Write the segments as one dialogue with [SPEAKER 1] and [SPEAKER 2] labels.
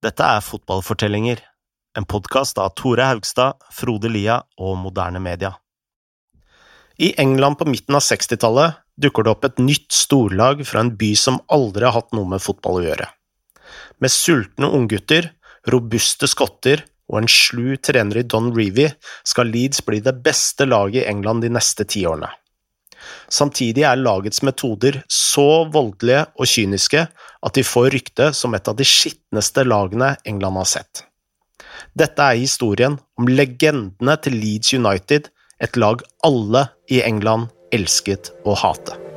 [SPEAKER 1] Dette er Fotballfortellinger, en podkast av Tore Haugstad, Frode Lia og Moderne Media. I England på midten av 60-tallet dukker det opp et nytt storlag fra en by som aldri har hatt noe med fotball å gjøre. Med sultne unggutter, robuste skotter og en slu trener i Don Reevy skal Leeds bli det beste laget i England de neste ti årene. Samtidig er lagets metoder så voldelige og kyniske at de får rykte som et av de skitneste lagene England har sett. Dette er historien om legendene til Leeds United, et lag alle i England elsket å hate.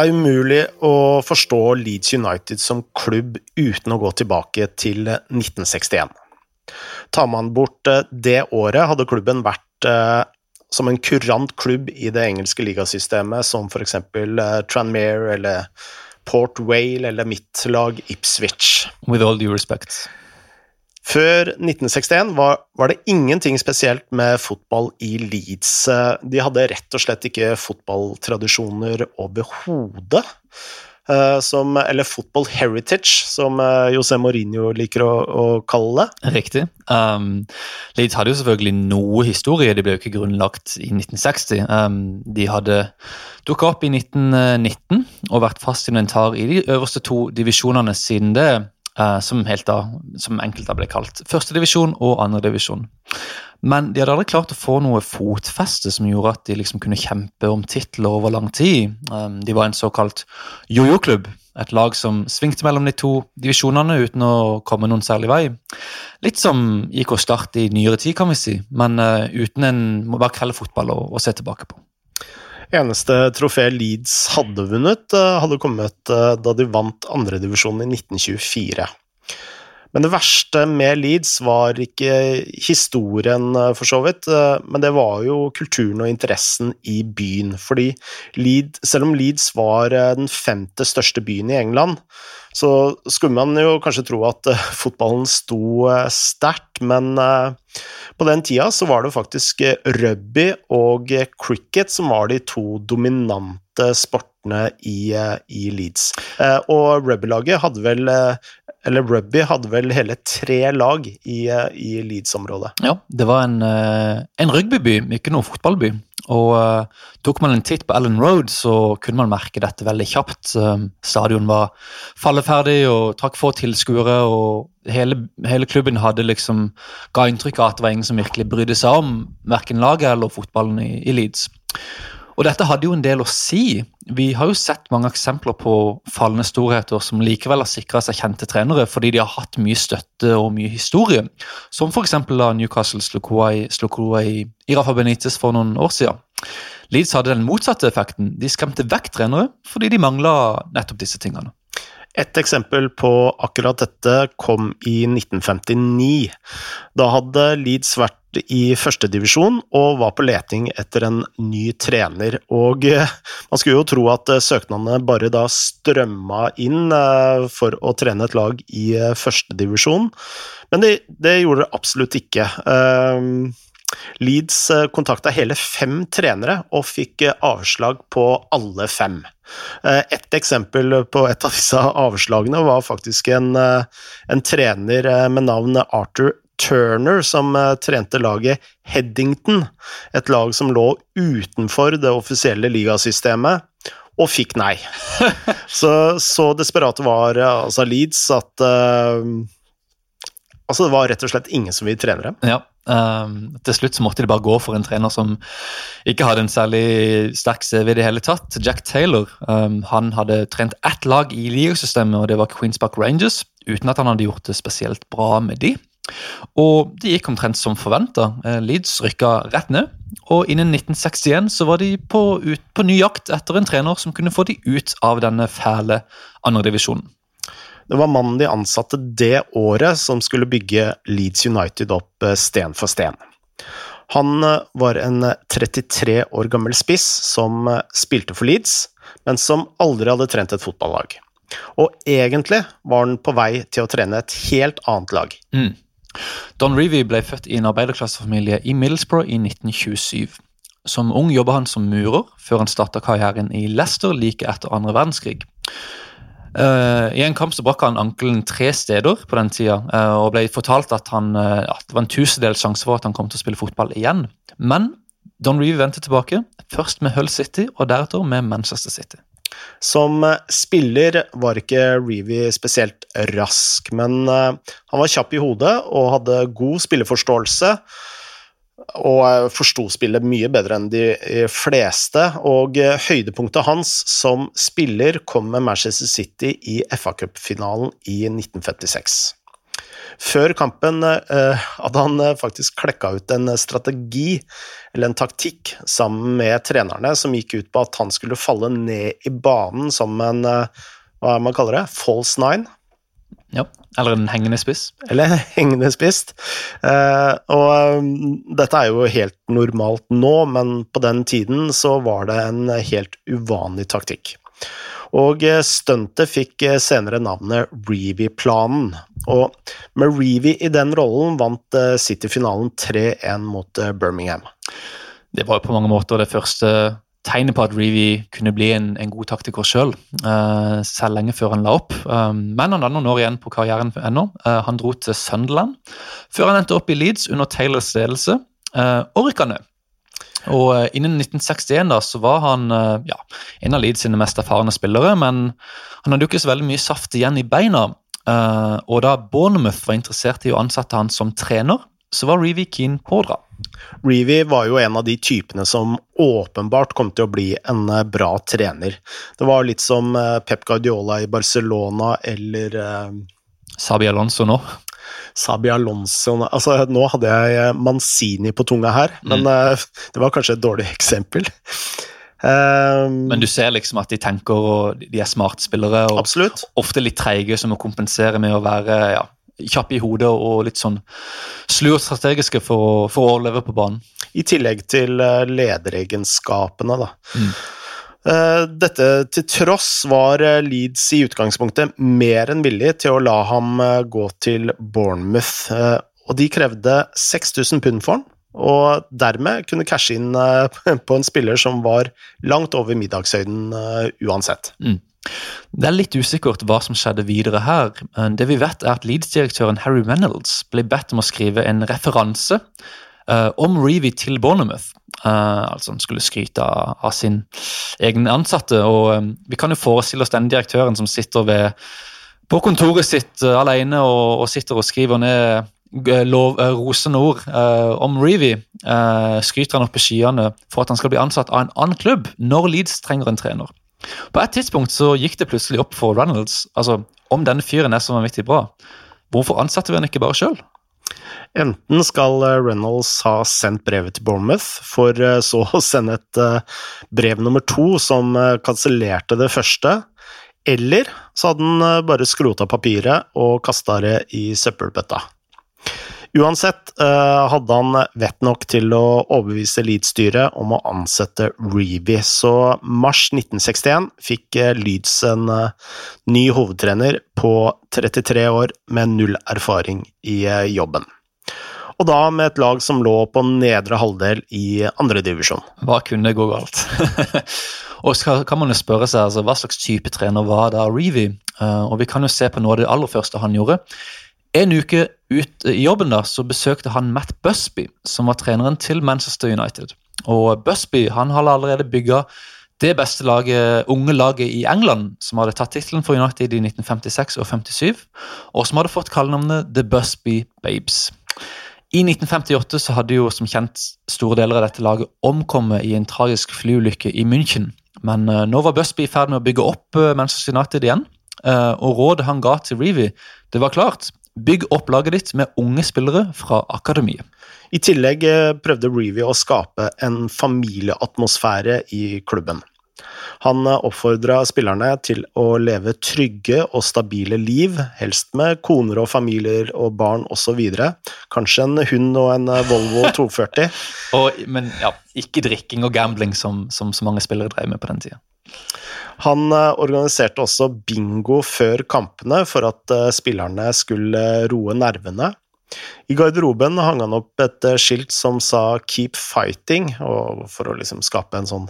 [SPEAKER 1] Det er umulig å forstå Leeds United som klubb uten å gå tilbake til 1961. Tar man bort eh, det året, hadde klubben vært eh, som en kurant klubb i det engelske ligasystemet, som f.eks. Eh, Tranmere eller Port Whale eller mitt lag Ipswich.
[SPEAKER 2] With all due respect.
[SPEAKER 1] Før 1961 var, var, det ingenting spesielt med fotball i Leeds. De hadde rett og slett ikke fotballtradisjoner overhodet. Som, eller football heritage, som José Mourinho liker å, å kalle det.
[SPEAKER 2] Riktig. Um, Leeds hadde jo selvfølgelig noe historie, de ble jo ikke grunnlagt i 1960. Um, de hadde dukka opp i 1919 og vært fast inventar i de øverste to divisjonene siden det. Uh, som, da, som enkelte ble kalt. Førstedivisjon og andredivisjon. Men de hadde aldri klart å få noe fotfeste som gjorde at de liksom kunne kjempe om titler over lang tid. Um, de var en såkalt jojo-klubb. Et lag som svingte mellom de to divisjonene uten å komme noen særlig vei. Litt som IK Start i nyere tid, kan vi si, men uh, uten en bare kveldfotball å, å se tilbake på.
[SPEAKER 1] Eneste trofé Leeds hadde vunnet, hadde kommet da de vant andredivisjonen i 1924. Men det verste med Leeds var ikke historien, for så vidt, men det var jo kulturen og interessen i byen. Fordi Leeds, selv om Leeds var den femte største byen i England, så skulle man jo kanskje tro at fotballen sto sterkt, men på den tida så var det faktisk rugby og cricket som var de to dominante sportene i, i Leeds. Og rugbylaget hadde vel eller rugby hadde vel hele tre lag i, i Leeds-området.
[SPEAKER 2] Ja, det var en, en rugbyby, ikke noen fotballby. Og uh, tok man en titt på Ellen Road, så kunne man merke dette veldig kjapt. Stadion var falleferdig og trakk få tilskuere, og hele, hele, klubben hadde liksom ga inntrykk av at det var ingen som virkelig brydde seg om verken laget eller fotballen i, i Leeds. Og dette hadde jo en del å si. Vi har jo sett mange eksempler på falne storheter som likevel har sikra seg kjente trenere fordi de har hatt mye støtte og mye historie, som f.eks. da Newcastle slo kloa i, i Rafa Benitez for noen år siden. Leeds hadde den motsatte effekten. De skremte vekk trenere fordi de mangla nettopp disse tingene.
[SPEAKER 1] Et eksempel på akkurat dette kom i 1959. Da hadde Leeds vært i førstedivisjon og var på leting etter en ny trener. Og man skulle jo tro at søknadene bare da strømma inn for å trene et lag i førstedivisjon, men det, det gjorde det absolutt ikke. Leeds kontakta hele fem trenere og fikk avslag på alle fem. Et eksempel på et av disse avslagene var faktisk en, en trener med navn Arthur Turner som trente laget Headington, et lag som lå utenfor det offisielle ligasystemet, og fikk nei. så, så desperate var altså Leeds at uh, Altså, det var rett og slett ingen som ville trene dem.
[SPEAKER 2] Ja, um, til slutt så måtte de bare gå for en trener som ikke hadde en særlig sterk CV i det hele tatt. Jack Taylor um, han hadde trent ett lag i ligasystemet, og det var Queens Park Rangers, uten at han hadde gjort det spesielt bra med de. Og det gikk omtrent som forventa. Leeds rykka rett ned, og innen 1961 så var de på, ut, på ny jakt etter en trener som kunne få de ut av denne fæle andredivisjonen.
[SPEAKER 1] Det var mannen de ansatte det året som skulle bygge Leeds United opp sten for sten. Han var en 33 år gammel spiss som spilte for Leeds, men som aldri hadde trent et fotballag. Og egentlig var han på vei til å trene et helt annet lag.
[SPEAKER 2] Mm. Don Revy ble født i en arbeiderklassefamilie i Middlesbrough i 1927. Som ung jobba han som murer, før han starta karrieren i Leicester like etter andre verdenskrig. Uh, I en kamp så brakk han ankelen tre steder på den tida, uh, og ble fortalt at, han, uh, at det var en tusendels sjanse for at han kom til å spille fotball igjen. Men Don Reeve vendte tilbake, først med Hull City og deretter med Manchester City.
[SPEAKER 1] Som spiller var ikke Reevy spesielt rask, men han var kjapp i hodet og hadde god spilleforståelse og forsto spillet mye bedre enn de fleste. Og høydepunktet hans som spiller kom med Manchester City i FA Cup-finalen i 1956. Før kampen eh, hadde han faktisk klekka ut en strategi, eller en taktikk, sammen med trenerne, som gikk ut på at han skulle falle ned i banen som en hva man kaller det, false nine.
[SPEAKER 2] Ja, Eller en hengende spiss.
[SPEAKER 1] Eller en hengende spiss. Eh, og um, dette er jo helt normalt nå, men på den tiden så var det en helt uvanlig taktikk. Og uh, stuntet fikk uh, senere navnet Reevy-planen. Og med Reevy i den rollen vant City finalen 3-1 mot Birmingham.
[SPEAKER 2] Det var på mange måter det første tegnet på at Reevy kunne bli en, en god taktiker sjøl, uh, eh, selv lenge før han la opp. Um, men han hadde noen år igjen på karrieren ennå. Uh, han dro til Sunderland før han endte opp i Leeds under Taylors ledelse, Orkene. ned. Og Innen 1961 da, så var han ja, en av Leeds sine mest erfarne spillere, men han hadde jo ikke så veldig mye saft igjen i beina. og da Bournemouth var interessert i å ansette han som trener, så var Reevy keen på å dra.
[SPEAKER 1] Reevy var jo en av de typene som åpenbart kom til å bli en eh, bra trener. Det var litt som eh, Pep Guardiola i Barcelona eller eh,
[SPEAKER 2] Sabi Alonso nå?
[SPEAKER 1] Sabi Alonso Altså, nå hadde jeg Manzini på tunga her, mm. men uh, det var kanskje et dårlig eksempel.
[SPEAKER 2] Um, men du ser liksom at de tenker, og de er smartspillere, og
[SPEAKER 1] absolutt.
[SPEAKER 2] ofte litt treige, som å kompensere med å være ja, kjappe i hodet og litt sånn slurt strategiske for for å overleve på banen.
[SPEAKER 1] I tillegg til eh, lederegenskapene, da. Mm. Eh, dette til tross var eh, Leeds i utgangspunktet mer enn villig til å la ham gå til Bournemouth, og de krevde 6000 pund for han, og dermed kunne cashe inn på en spiller som var langt over middagshøyden uansett. Mm.
[SPEAKER 2] Det er litt usikkert hva som skjedde videre her. Det vi vet er at Leeds-direktøren Harry Reynolds ble bedt om å skrive en referanse uh, om Reevy til Bournemouth. Uh, altså Han skulle skryte av, av sin egen ansatte. og um, Vi kan jo forestille oss denne direktøren som sitter ved, på kontoret sitt uh, alene og, og, sitter og skriver ned lov, rosende ord om Reevy. skryter han opp i skyene for at han skal bli ansatt av en annen klubb når Leeds trenger en trener. På et tidspunkt så gikk det plutselig opp for Reynolds altså, om denne fyren er så vanvittig bra. Hvorfor ansatte vi han ikke bare sjøl?
[SPEAKER 1] Enten skal eh, Reynolds ha sendt brevet til Bournemouth, for eh, så å sende et eh, brev nummer to som kansellerte det første, eller så hadde han bare skrota papiret og kasta det i søppelbøtta. Uansett uh, hadde han vett nok til å overbevise Leeds-styret om å ansette Reevy, så mars 1961 fikk uh, Leeds en uh, ny hovedtrener på 33 år med null erfaring i jobben. Og da med et lag som lå på nedre halvdel i andredivisjon.
[SPEAKER 2] Hva kunne gå galt? og så kan man jo spørre seg altså, hva slags type trener var da Reevy? og vi kan jo se på noe av det aller første han gjorde. En uke ut i jobben da, så besøkte han Matt Busby, som var treneren til Manchester United. Og Busby han hadde allerede bygga det beste laget, unge laget i England, som hadde tatt tittelen for United i 1956 og 57, og som hadde fått kallenavnet The Busby Babes. I 1958 så hadde jo som kjent store deler av dette laget omkommet i en tragisk flyulykke i München. Men uh, nå var Busby i ferd med å bygge opp uh, Manchester United igjen. Uh, og rådet han ga til Reevy, det var klart. Bygg opp laget ditt med unge spillere fra akademiet.
[SPEAKER 1] I tillegg eh, prøvde Reevy å skape en familieatmosfære i klubben. Han oppfordra spillerne til å leve trygge og stabile liv, helst med koner og familier og barn osv. Kanskje en hund og en Volvo 240.
[SPEAKER 2] og, men ja, ikke drikking og gambling som, som så mange spillere drev med på den tida.
[SPEAKER 1] Han organiserte også bingo før kampene for at spillerne skulle roe nervene. I garderoben hang han opp et skilt som sa 'Keep fighting', for å liksom skape en sånn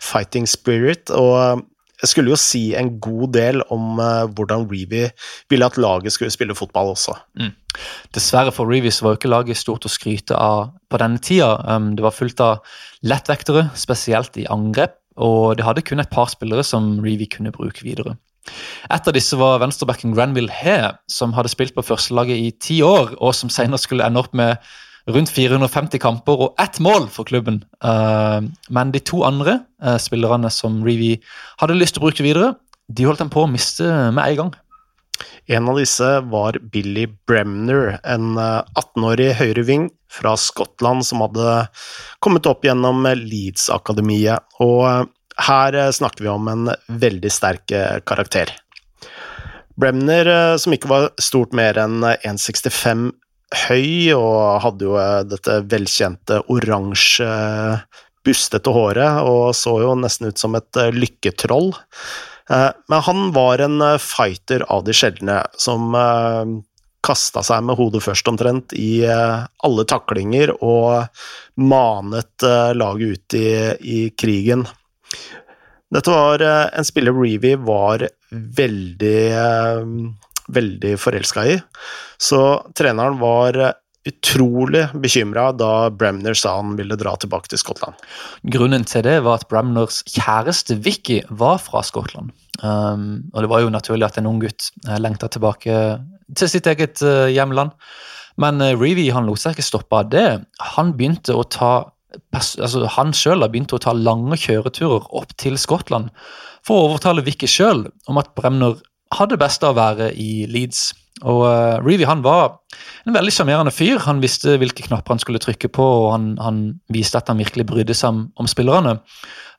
[SPEAKER 1] fighting spirit. Og jeg skulle jo si en god del om hvordan Reevy ville at laget skulle spille fotball også. Mm.
[SPEAKER 2] Dessverre for Reevy var jo ikke laget stort å skryte av på denne tida. Um, det var fullt av lettvektere, spesielt i angrep, og det hadde kun et par spillere som Reevy kunne bruke videre. Et av disse var venstrebacken Granville Hare, som hadde spilt på førstelaget i ti år, og som senere skulle ende opp med rundt 450 kamper og ett mål for klubben. Uh, men de to andre uh, spillerne som Reevy hadde lyst til å bruke videre, de holdt han på å miste med en gang.
[SPEAKER 1] En av disse var Billy Bremner, en 18-årig eh, høyreving fra Skottland som hadde kommet opp gjennom Leeds-akademiet. Og her snakker vi om en veldig sterk karakter. Bremner, som ikke var stort mer enn 1,65 høy og hadde jo eh, dette velkjente oransje, bustete håret og så jo nesten ut som et eh, lykketroll. Eh, men han var en fighter av de sjeldne, som kasta seg med hodet først omtrent i alle taklinger og manet laget ut i, i krigen. Dette var en spiller Reevy var veldig veldig forelska i. Så treneren var utrolig bekymra da Bremner sa han ville dra tilbake til Skottland.
[SPEAKER 2] Grunnen til det var at Bremners kjæreste Vicky var fra Skottland. Um, og det var jo naturlig at en ung gutt uh, lengta tilbake til sitt eget uh, hjemland. Men uh, Reevy han lot seg ikke stoppe av det. Han begynte å ta altså Han sjøl begynte å ta lange kjøreturer opp til Skottland for å overtale Vicky sjøl om at Bremner hadde best av å være i Leeds. Og uh, Reevy han var en veldig sjarmerende fyr. Han visste hvilke knapper han skulle trykke på, og han, han viste at han virkelig brydde seg om, om spillerne.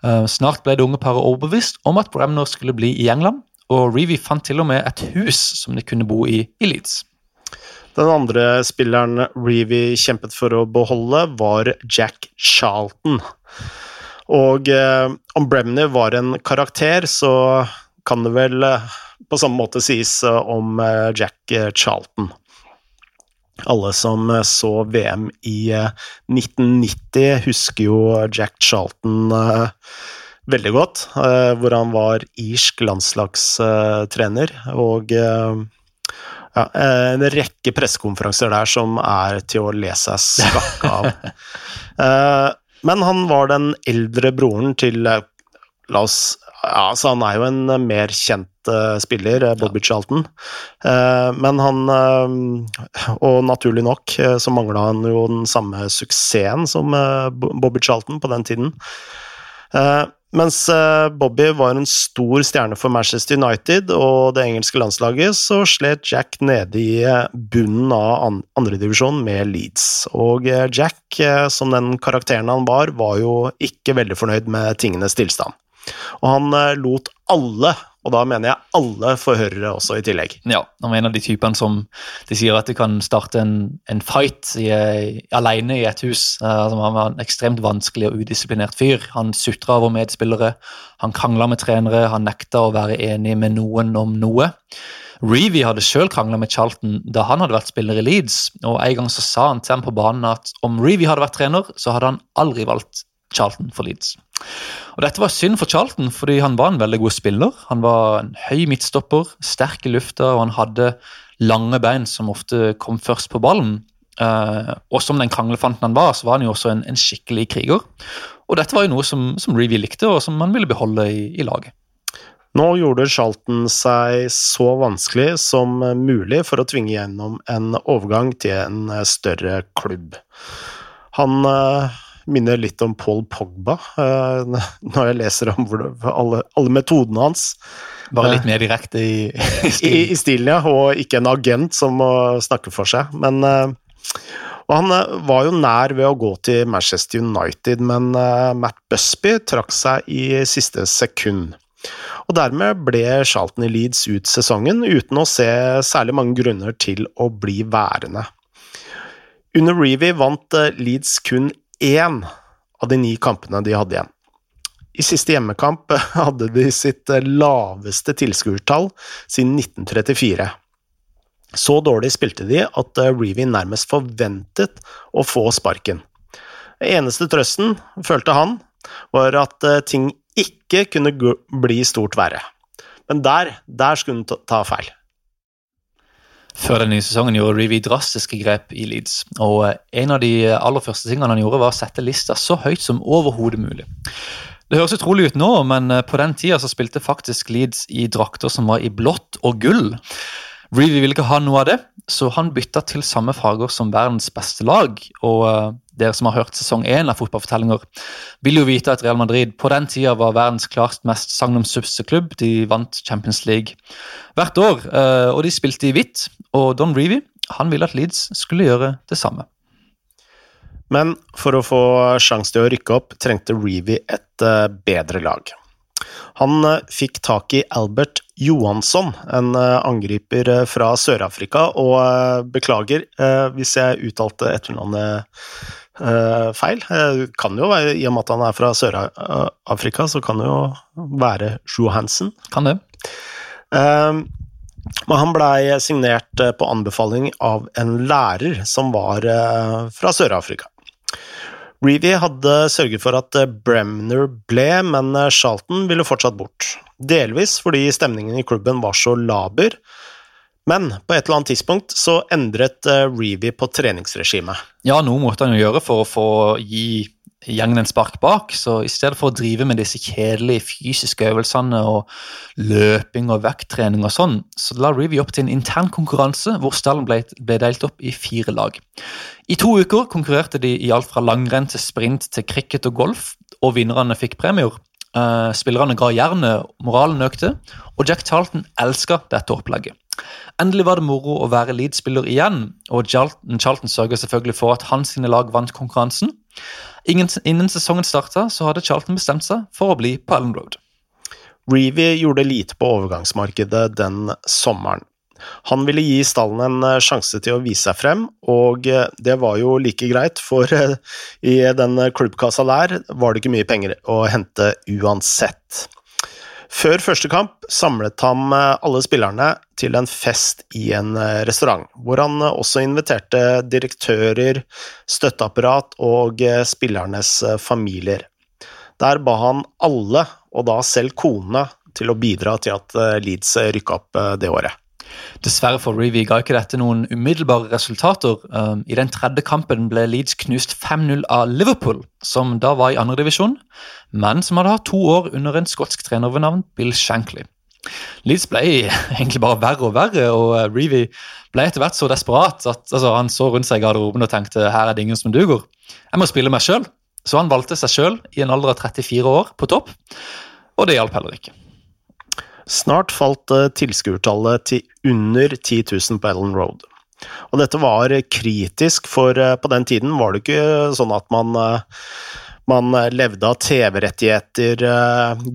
[SPEAKER 2] Uh, snart ble det unge paret overbevist om at Bremner skulle bli i England, og Reevy fant til og med et hus som de kunne bo i i Leeds.
[SPEAKER 1] Den andre spilleren Reevy kjempet for å beholde, var Jack Charlton. Og uh, om Bremner var en karakter, så kan det vel på samme måte sies eh, om eh, Jack eh, Charlton. Alle som så VM i 1990, husker jo Jack Charlton veldig godt, hvor han var irsk landslagstrener. Og ja, en rekke pressekonferanser der som er til å le seg skakk av. Men han var den eldre broren til La oss ja, så han er jo en eh, mer kjent uh, spiller, uh, Bobby ja. Charlton. Uh, men han Og naturlig nok så mangla han jo den samme suksessen som Bobby Charlton på den tiden. mens Bobby var en stor stjerne for Manchester United og det engelske landslaget, så slet Jack nede i bunnen av an andredivisjon med Leeds. Og Jack, som den karakteren han var, var jo ikke veldig fornøyd med tingenes tilstand. Og han eh, lot alle, og da mener jeg alle forhørere også i tillegg.
[SPEAKER 2] Ja, han var en av de typene som de sier at de kan starte en, en fight i, alene i et hus. Altså, han var en ekstremt vanskelig og udisiplinert fyr. Han sutra over medspillere, han krangla med trenere, han nekta å være enig med noen om noe. Reevy hadde sjøl krangla med Charlton da han hadde vært spiller i Leeds. og En gang så sa han til ham på banen at om Reevy hadde vært trener, så hadde han aldri valgt Charlton for Leeds. Og Dette var synd for Charlton, fordi han var en veldig god spiller. Han var en høy midtstopper, sterk i lufta, og han hadde lange bein som ofte kom først på ballen. Uh, og som den kranglefanten han var, så var han jo også en, en skikkelig kriger. Og dette var jo noe som, som Reevy likte, og som han ville beholde i, i laget.
[SPEAKER 1] Nå gjorde Charlton seg så vanskelig som mulig for å tvinge gjennom en overgang til en større klubb. Han uh, minner litt om Paul Pogba uh, når jeg leser om alle, alle, metodene hans.
[SPEAKER 2] Bare litt mer direkte i,
[SPEAKER 1] i stilen? I, I, stilen, ja, og ikke en agent som må snakke for seg. Men Og han var jo nær ved å gå til Manchester United, men Matt Busby trakk seg i siste sekund. Og dermed ble Charlton i Leeds ut sesongen, uten å se særlig mange grunner til å bli værende. Under Reevy vant Leeds kun én av de ni kampene de hadde igjen. I siste hjemmekamp hadde de sitt laveste tilskuertall siden 1934. Så dårlig spilte de at Reevy nærmest forventet å få sparken. Eneste trøsten, følte han, var at ting ikke kunne bli stort verre. Men der, der skulle han ta feil.
[SPEAKER 2] Før den nye sesongen gjorde Reevy drastiske grep i Leeds. og En av de aller første tingene han gjorde, var å sette lista så høyt som overhodet mulig. Det høres utrolig ut nå, men på den tida så spilte faktisk Leeds i drakter som var i blått og gull. Reevy ville ikke ha noe av det, så han bytta til samme farger som verdens beste lag. Og dere som har hørt sesong én av Fotballfortellinger, vil jo vite at Real Madrid på den tida var verdens klart mest sagnomsuste klubb. De vant Champions League hvert år, og de spilte i hvitt. Og Don Reevy han ville at Leeds skulle gjøre det samme.
[SPEAKER 1] Men for å få sjanse til å rykke opp, trengte Reevy et uh, bedre lag. Han fikk tak i Albert Johansson, en angriper fra Sør-Afrika, og beklager hvis jeg uttalte etternavnet feil. Kan jo være, I og med at han er fra Sør-Afrika, så kan det jo være Johansen.
[SPEAKER 2] Kan det.
[SPEAKER 1] Men han blei signert på anbefaling av en lærer som var fra Sør-Afrika. Reevy hadde sørget for at Bremner ble, men Charlton ville fortsatt bort. Delvis fordi stemningen i klubben var så laber, men på et eller annet tidspunkt så endret Reevy på treningsregimet.
[SPEAKER 2] Ja, noe måtte han jo gjøre for å få gi gjengen en spark bak. Så i stedet for å drive med disse kjedelige fysiske øvelsene og løping og vekttrening og sånn, så la Reevy opp til en intern konkurranse hvor stallen ble, ble, delt opp i fire lag. I to uker konkurrerte de i alt fra langrenn til sprint til cricket og golf, og vinnerne fikk premier. Uh, spillerne ga jernet, moralen økte, og Jack Charlton elska dette opplegget. Endelig var det moro å være Leeds-spiller igjen, og Charlton, Charlton sørga selvfølgelig for at hans lag vant konkurransen. Ingen, innen sesongen starta, så hadde Charlton bestemt seg for å bli på Allen Road.
[SPEAKER 1] Reevy gjorde lite på overgangsmarkedet den sommeren. Han ville gi stallen en sjanse til å vise seg frem, og det var jo like greit, for i den klubbkassa der var det ikke mye penger å hente uansett. Før første kamp samlet han alle spillerne til en fest i en restaurant, hvor han også inviterte direktører, støtteapparat og spillernes familier. Der ba han alle, og da selv konene, til å bidra til at Leeds rykka opp det året.
[SPEAKER 2] Dessverre for Reevy ga ikke dette noen umiddelbare resultater. I den tredje kampen ble Leeds knust 5-0 av Liverpool, som da var i andredivisjon, men som hadde hatt to år under en skotsk trener ved navn Bill Shankly. Leeds ble egentlig bare verre og verre, og Reevy ble etter hvert så desperat at altså, han så rundt seg i garderoben og tenkte her er det ingen som duger. Jeg må spille meg sjøl. Så han valgte seg sjøl i en alder av 34 år på topp, og det hjalp heller ikke.
[SPEAKER 1] Snart falt tilskuertallet til under 10 000 på Ellen Road. Og dette var kritisk, for på den tiden var det ikke sånn at man, man levde av TV-rettigheter,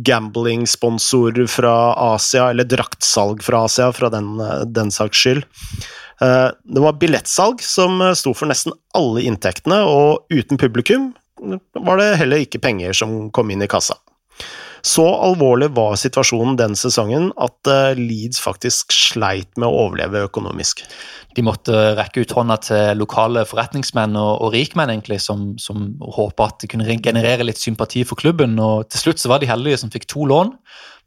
[SPEAKER 1] gambling-sponsorer fra Asia, eller draktsalg fra Asia, fra den, den saks skyld. Det var billettsalg som sto for nesten alle inntektene, og uten publikum var det heller ikke penger som kom inn i kassa. Så alvorlig var situasjonen den sesongen at Leeds faktisk sleit med å overleve økonomisk.
[SPEAKER 2] De måtte rekke ut hånda til lokale forretningsmenn og, og rikmenn egentlig, som, som håpa at de kunne generere litt sympati for klubben. og Til slutt så var de heldige som fikk to lån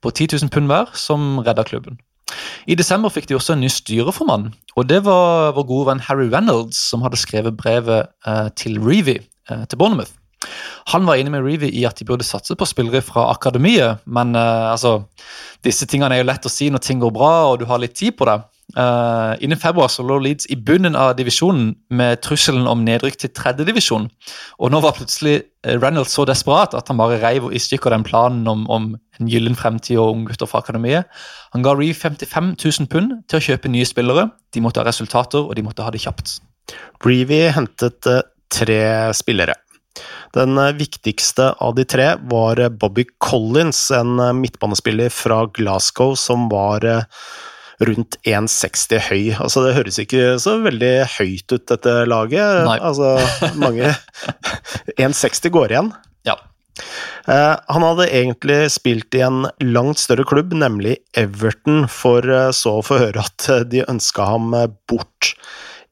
[SPEAKER 2] på 10 000 pund hver, som redda klubben. I desember fikk de også en ny styreformann, og det var vår gode venn Harry Reynolds, som hadde skrevet brevet eh, til Reevy eh, til Bournemouth. Han var enig med Reevy i at de burde satse på spillere fra akademiet, men uh, altså, disse tingene er jo lett å si når ting går bra og du har litt tid på det. Uh, innen februar så lå Leeds i bunnen av divisjonen med trusselen om nedrykk til tredjedivisjon. Og nå var plutselig Reynolds så desperat at han bare reiv i stykker den planen om, om en gyllen fremtid og unggutter fra akademiet. Han ga Reeve 55 000 pund til å kjøpe nye spillere. De måtte ha resultater, og de måtte ha det kjapt.
[SPEAKER 1] Reevy hentet eh, tre spillere. Den eh, viktigste av de tre var eh, Bobby Collins, en midtbanespiller fra Glasgow som var rundt 1,60 høy. Altså, det høres ikke så veldig høyt ut, dette laget.
[SPEAKER 2] Nei.
[SPEAKER 1] Altså, mange 1,60 går igjen.
[SPEAKER 2] Ja.
[SPEAKER 1] Eh, han hadde egentlig spilt i en langt større klubb, nemlig Everton, for eh, så å få høre at eh, de ønska ham bort.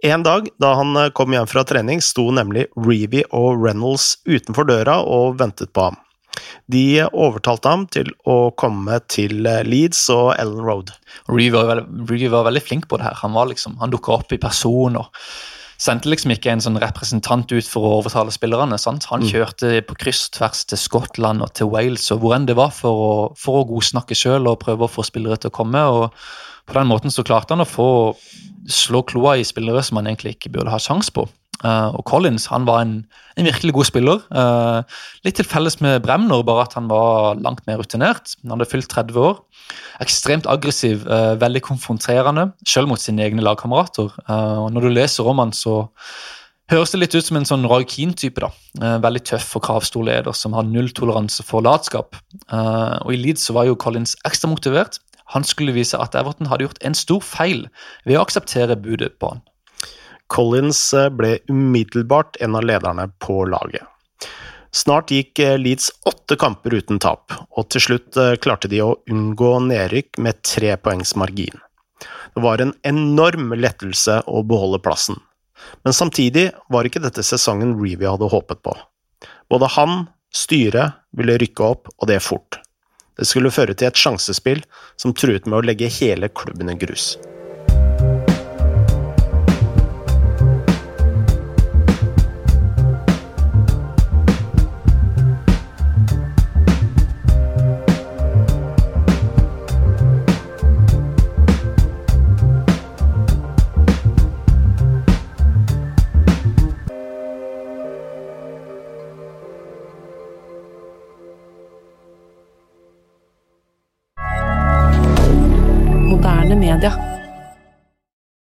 [SPEAKER 1] En dag da han kom hjem fra trening, sto nemlig Reevy og Reynolds utenfor døra og ventet på ham. De overtalte ham til å komme til Leeds og Ellen Road.
[SPEAKER 2] Reevy var, veldig, var veldig flink på det her. Han, var liksom, han dukka opp i person og sendte liksom ikke en sånn representant ut for å overtale spillerne. Sant? Han kjørte på kryss tvers til Skottland og til Wales og hvor enn det var for å, for å godsnakke sjøl og prøve å få spillere til å komme. og På den måten så klarte han å få slå kloa i spillere som han egentlig ikke burde ha sjanse på. Uh, og Collins han var en, en virkelig god spiller. Uh, litt til felles med Bremner, bare at han var langt mer rutinert. Han hadde fylt 30 år. Ekstremt aggressiv, uh, veldig konfronterende, selv mot sine egne lagkamerater. og Når du leser om han, så høres det litt ut som en sånn Roy Keane-type. da. veldig tøff og kravstor leder som har null toleranse for latskap. og I Leeds så var jo Collins ekstra motivert. Han skulle vise at Everton hadde gjort en stor feil ved å akseptere budet på han.
[SPEAKER 1] Collins eh, ble umiddelbart en av lederne på laget. Snart gikk eh, Leeds åtte kamper uten tap, og til slutt eh, klarte de å unngå nedrykk med tre poengs margin. Det var en enorm lettelse å beholde plassen, men samtidig var ikke dette sesongen Reevy hadde håpet på. Både han, styret, ville rykke opp, og det fort. Det skulle føre til et sjansespill som truet med å legge hele klubben i grus.